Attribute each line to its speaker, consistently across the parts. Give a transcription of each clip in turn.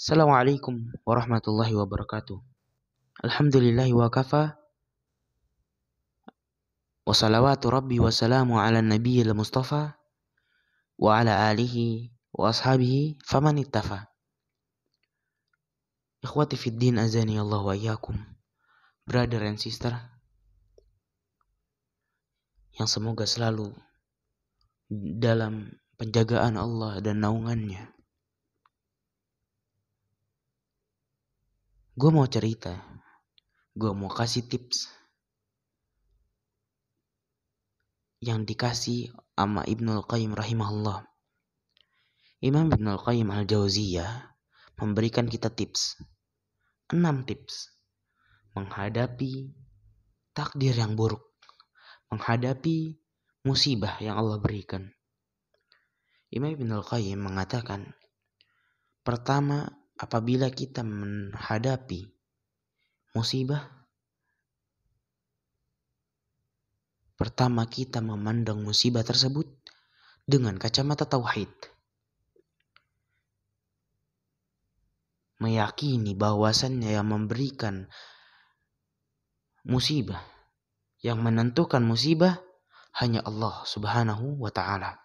Speaker 1: Assalamualaikum warahmatullahi wabarakatuh. Alhamdulillahi wa kafa. Wa salawatu rabbi wa salamu ala nabiyyil mustafa wa ala alihi wa ashabihi faman ittafa. Ikhwati fid din azani Allah wa iyyakum. Brother and sister yang semoga selalu dalam penjagaan Allah dan naungannya. Gue mau cerita, gue mau kasih tips yang dikasih sama Ibnul Qayyim rahimahullah. Imam Ibnul Qayyim al-Jauziyah memberikan kita tips. Enam tips menghadapi takdir yang buruk, menghadapi musibah yang Allah berikan. Imam Ibnul Qayyim mengatakan, pertama apabila kita menghadapi musibah, pertama kita memandang musibah tersebut dengan kacamata tauhid. Meyakini bahwasannya yang memberikan musibah, yang menentukan musibah hanya Allah Subhanahu wa taala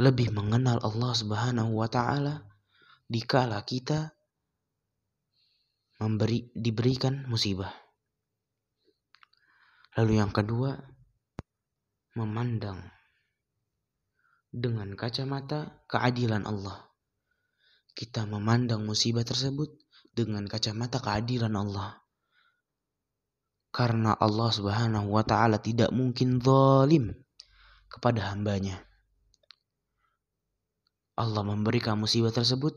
Speaker 1: lebih mengenal Allah Subhanahu wa taala dikala kita memberi diberikan musibah. Lalu yang kedua, memandang dengan kacamata keadilan Allah. Kita memandang musibah tersebut dengan kacamata keadilan Allah. Karena Allah Subhanahu wa taala tidak mungkin zalim kepada hambanya. Allah memberikan musibah tersebut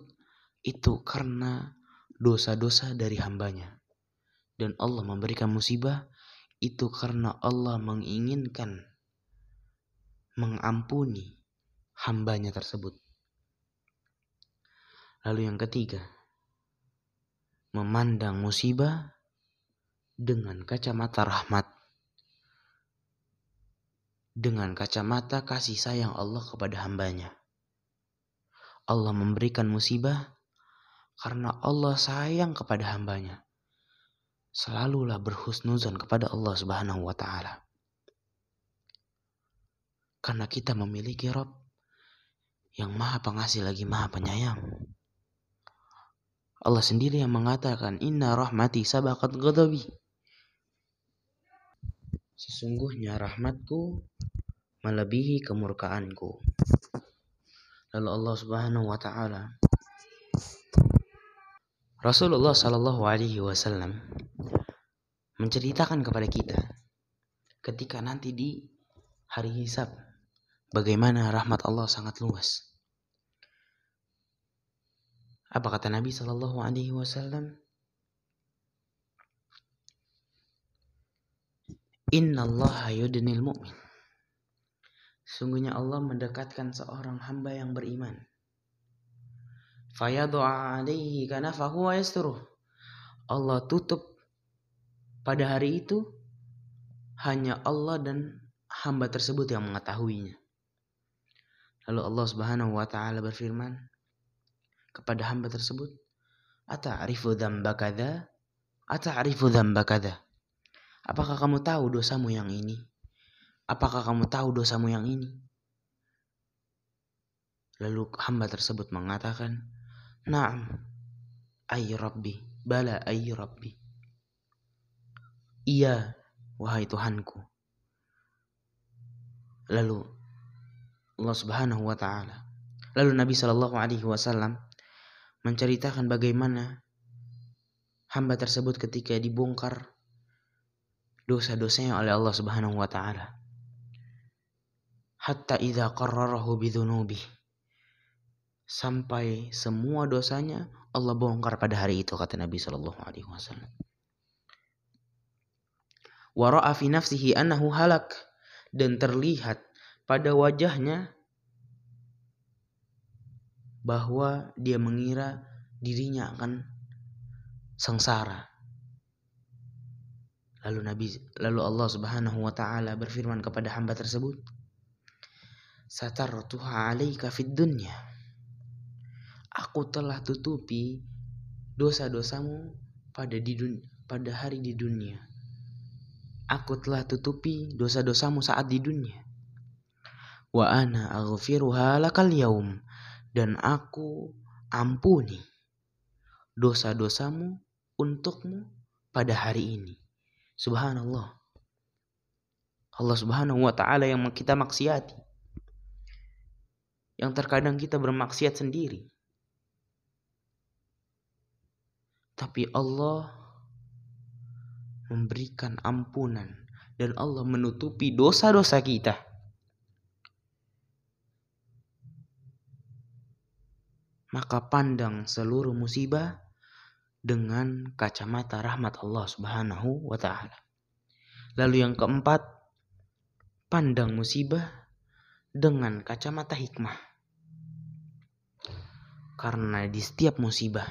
Speaker 1: itu karena dosa-dosa dari hambanya. Dan Allah memberikan musibah itu karena Allah menginginkan mengampuni hambanya tersebut. Lalu yang ketiga, memandang musibah dengan kacamata rahmat. Dengan kacamata kasih sayang Allah kepada hambanya. Allah memberikan musibah karena Allah sayang kepada hambanya. Selalulah berhusnuzon kepada Allah Subhanahu wa taala. Karena kita memiliki Rob yang maha pengasih lagi maha penyayang. Allah sendiri yang mengatakan inna rahmati sabaqat ghadabi. Sesungguhnya rahmatku melebihi kemurkaanku. Lalu Allah Subhanahu wa taala Rasulullah Shallallahu alaihi wasallam menceritakan kepada kita ketika nanti di hari hisab bagaimana rahmat Allah sangat luas. Apa kata Nabi Shallallahu alaihi wasallam? Inna Allah yudnil mu'min Sungguhnya Allah mendekatkan seorang hamba yang beriman. Alaihi yasturuh. Allah tutup pada hari itu hanya Allah dan hamba tersebut yang mengetahuinya. Lalu Allah Subhanahu wa taala berfirman kepada hamba tersebut, "Ata'rifu dzamba kadza? Ata'rifu dzamba kadza?" Apakah kamu tahu dosamu yang ini? Apakah kamu tahu dosamu yang ini? Lalu hamba tersebut mengatakan, Naam, ay Rabbi, bala ay Rabbi. Iya, wahai Tuhanku. Lalu Allah Subhanahu wa taala. Lalu Nabi Shallallahu alaihi wasallam menceritakan bagaimana hamba tersebut ketika dibongkar dosa-dosanya oleh Allah Subhanahu wa taala hatta idza qarrarahu bidzunubi sampai semua dosanya Allah bongkar pada hari itu kata Nabi sallallahu alaihi wasallam. Wa ra'a fi nafsihi annahu halak. Dan terlihat pada wajahnya bahwa dia mengira dirinya akan sengsara. Lalu Nabi lalu Allah Subhanahu wa taala berfirman kepada hamba tersebut satartuha alaika fid dunya aku telah tutupi dosa-dosamu pada di pada hari di dunia. Aku telah tutupi dosa-dosamu saat di dunia. Wa ana aghfiruha lakal yaum dan aku ampuni dosa-dosamu untukmu pada hari ini. Subhanallah. Allah Subhanahu wa taala yang kita maksiati. Yang terkadang kita bermaksiat sendiri. Tapi Allah memberikan ampunan dan Allah menutupi dosa-dosa kita. Maka pandang seluruh musibah dengan kacamata rahmat Allah Subhanahu wa taala. Lalu yang keempat, pandang musibah dengan kacamata hikmah. Karena di setiap musibah,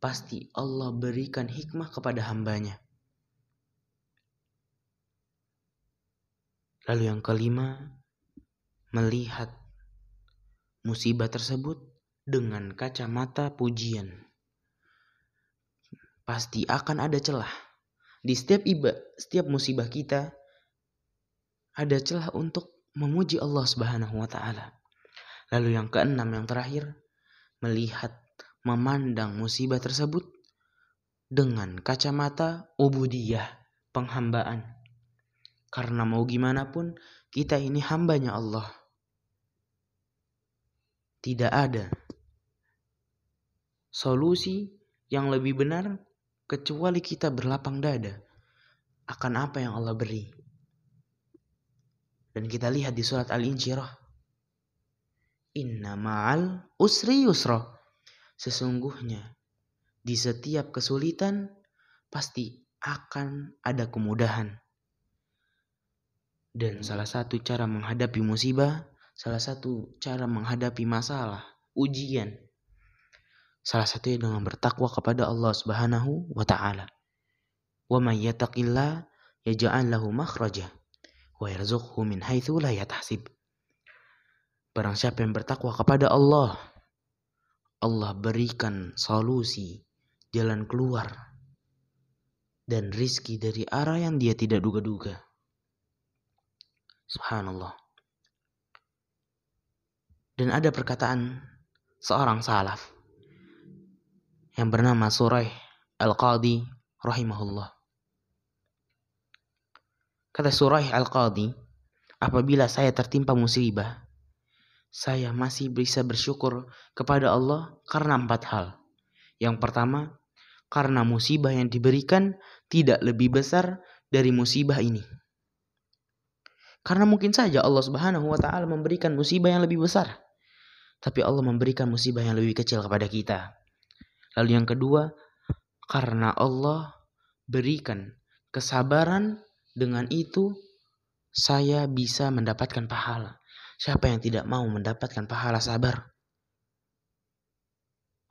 Speaker 1: pasti Allah berikan hikmah kepada hambanya. Lalu yang kelima, melihat musibah tersebut dengan kacamata pujian. Pasti akan ada celah. Di setiap iba, setiap musibah kita, ada celah untuk memuji Allah Subhanahu wa taala. Lalu yang keenam yang terakhir, melihat memandang musibah tersebut dengan kacamata ubudiyah, penghambaan. Karena mau gimana pun kita ini hambanya Allah. Tidak ada solusi yang lebih benar kecuali kita berlapang dada akan apa yang Allah beri. Dan kita lihat di surat Al-Insyirah. Inna ma'al usri yusra. Sesungguhnya di setiap kesulitan pasti akan ada kemudahan. Dan salah satu cara menghadapi musibah, salah satu cara menghadapi masalah, ujian, salah satunya dengan bertakwa kepada Allah Subhanahu wa taala. Wa may yattaqillah yaj'al lahu makhraja wa yarzuqhu min haitsu la yatahsib. Barang siapa yang bertakwa kepada Allah, Allah berikan solusi, jalan keluar, dan rizki dari arah yang dia tidak duga-duga. Subhanallah. Dan ada perkataan seorang salaf yang bernama Suraih Al-Qadi rahimahullah. Kata Suraih Al-Qadi, apabila saya tertimpa musibah, saya masih bisa bersyukur kepada Allah karena empat hal. Yang pertama, karena musibah yang diberikan tidak lebih besar dari musibah ini. Karena mungkin saja Allah Subhanahu wa taala memberikan musibah yang lebih besar. Tapi Allah memberikan musibah yang lebih kecil kepada kita. Lalu yang kedua, karena Allah berikan kesabaran dengan itu saya bisa mendapatkan pahala. Siapa yang tidak mau mendapatkan pahala sabar?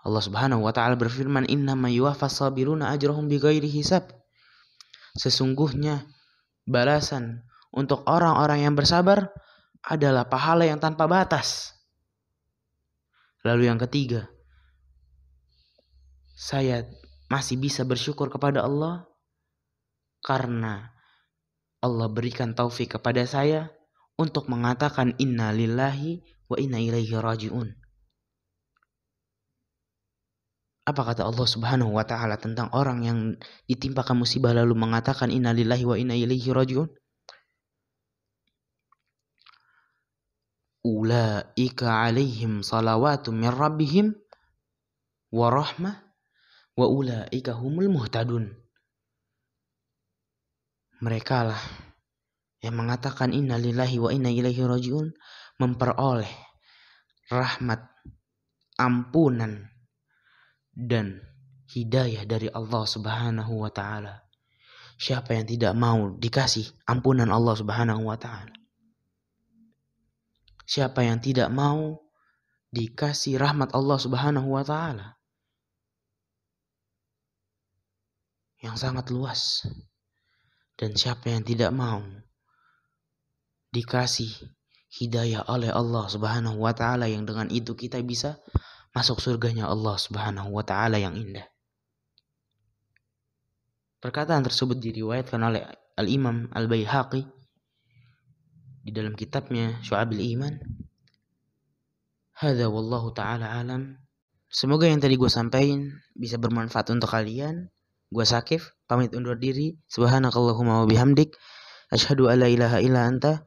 Speaker 1: Allah Subhanahu wa taala berfirman, "Innama yuwaffas sabiruna ajrahum bighairi hisab." Sesungguhnya balasan untuk orang-orang yang bersabar adalah pahala yang tanpa batas. Lalu yang ketiga, saya masih bisa bersyukur kepada Allah karena Allah berikan taufik kepada saya untuk mengatakan inna lillahi wa inna ilaihi rajiun. Apa kata Allah Subhanahu wa taala tentang orang yang ditimpakan musibah lalu mengatakan inna lillahi wa inna ilaihi rajiun? Ulaika alaihim salawatu min rabbihim wa rahmah wa ulaika humul muhtadun mereka lah yang mengatakan innalillahi wa inna ilaihi rajiun memperoleh rahmat, ampunan dan hidayah dari Allah Subhanahu wa taala. Siapa yang tidak mau dikasih ampunan Allah Subhanahu wa taala? Siapa yang tidak mau dikasih rahmat Allah Subhanahu wa taala? Yang sangat luas. Dan siapa yang tidak mau dikasih hidayah oleh Allah Subhanahu wa taala yang dengan itu kita bisa masuk surganya Allah Subhanahu wa taala yang indah. Perkataan tersebut diriwayatkan oleh Al-Imam Al-Baihaqi di dalam kitabnya Syu'abil Iman. Hada wallahu taala alam. Semoga yang tadi gue sampaikan bisa bermanfaat untuk kalian. Gue Sakif, pamit undur diri. Subhanakallahumma wa bihamdik. Asyhadu an la ilaha illa anta.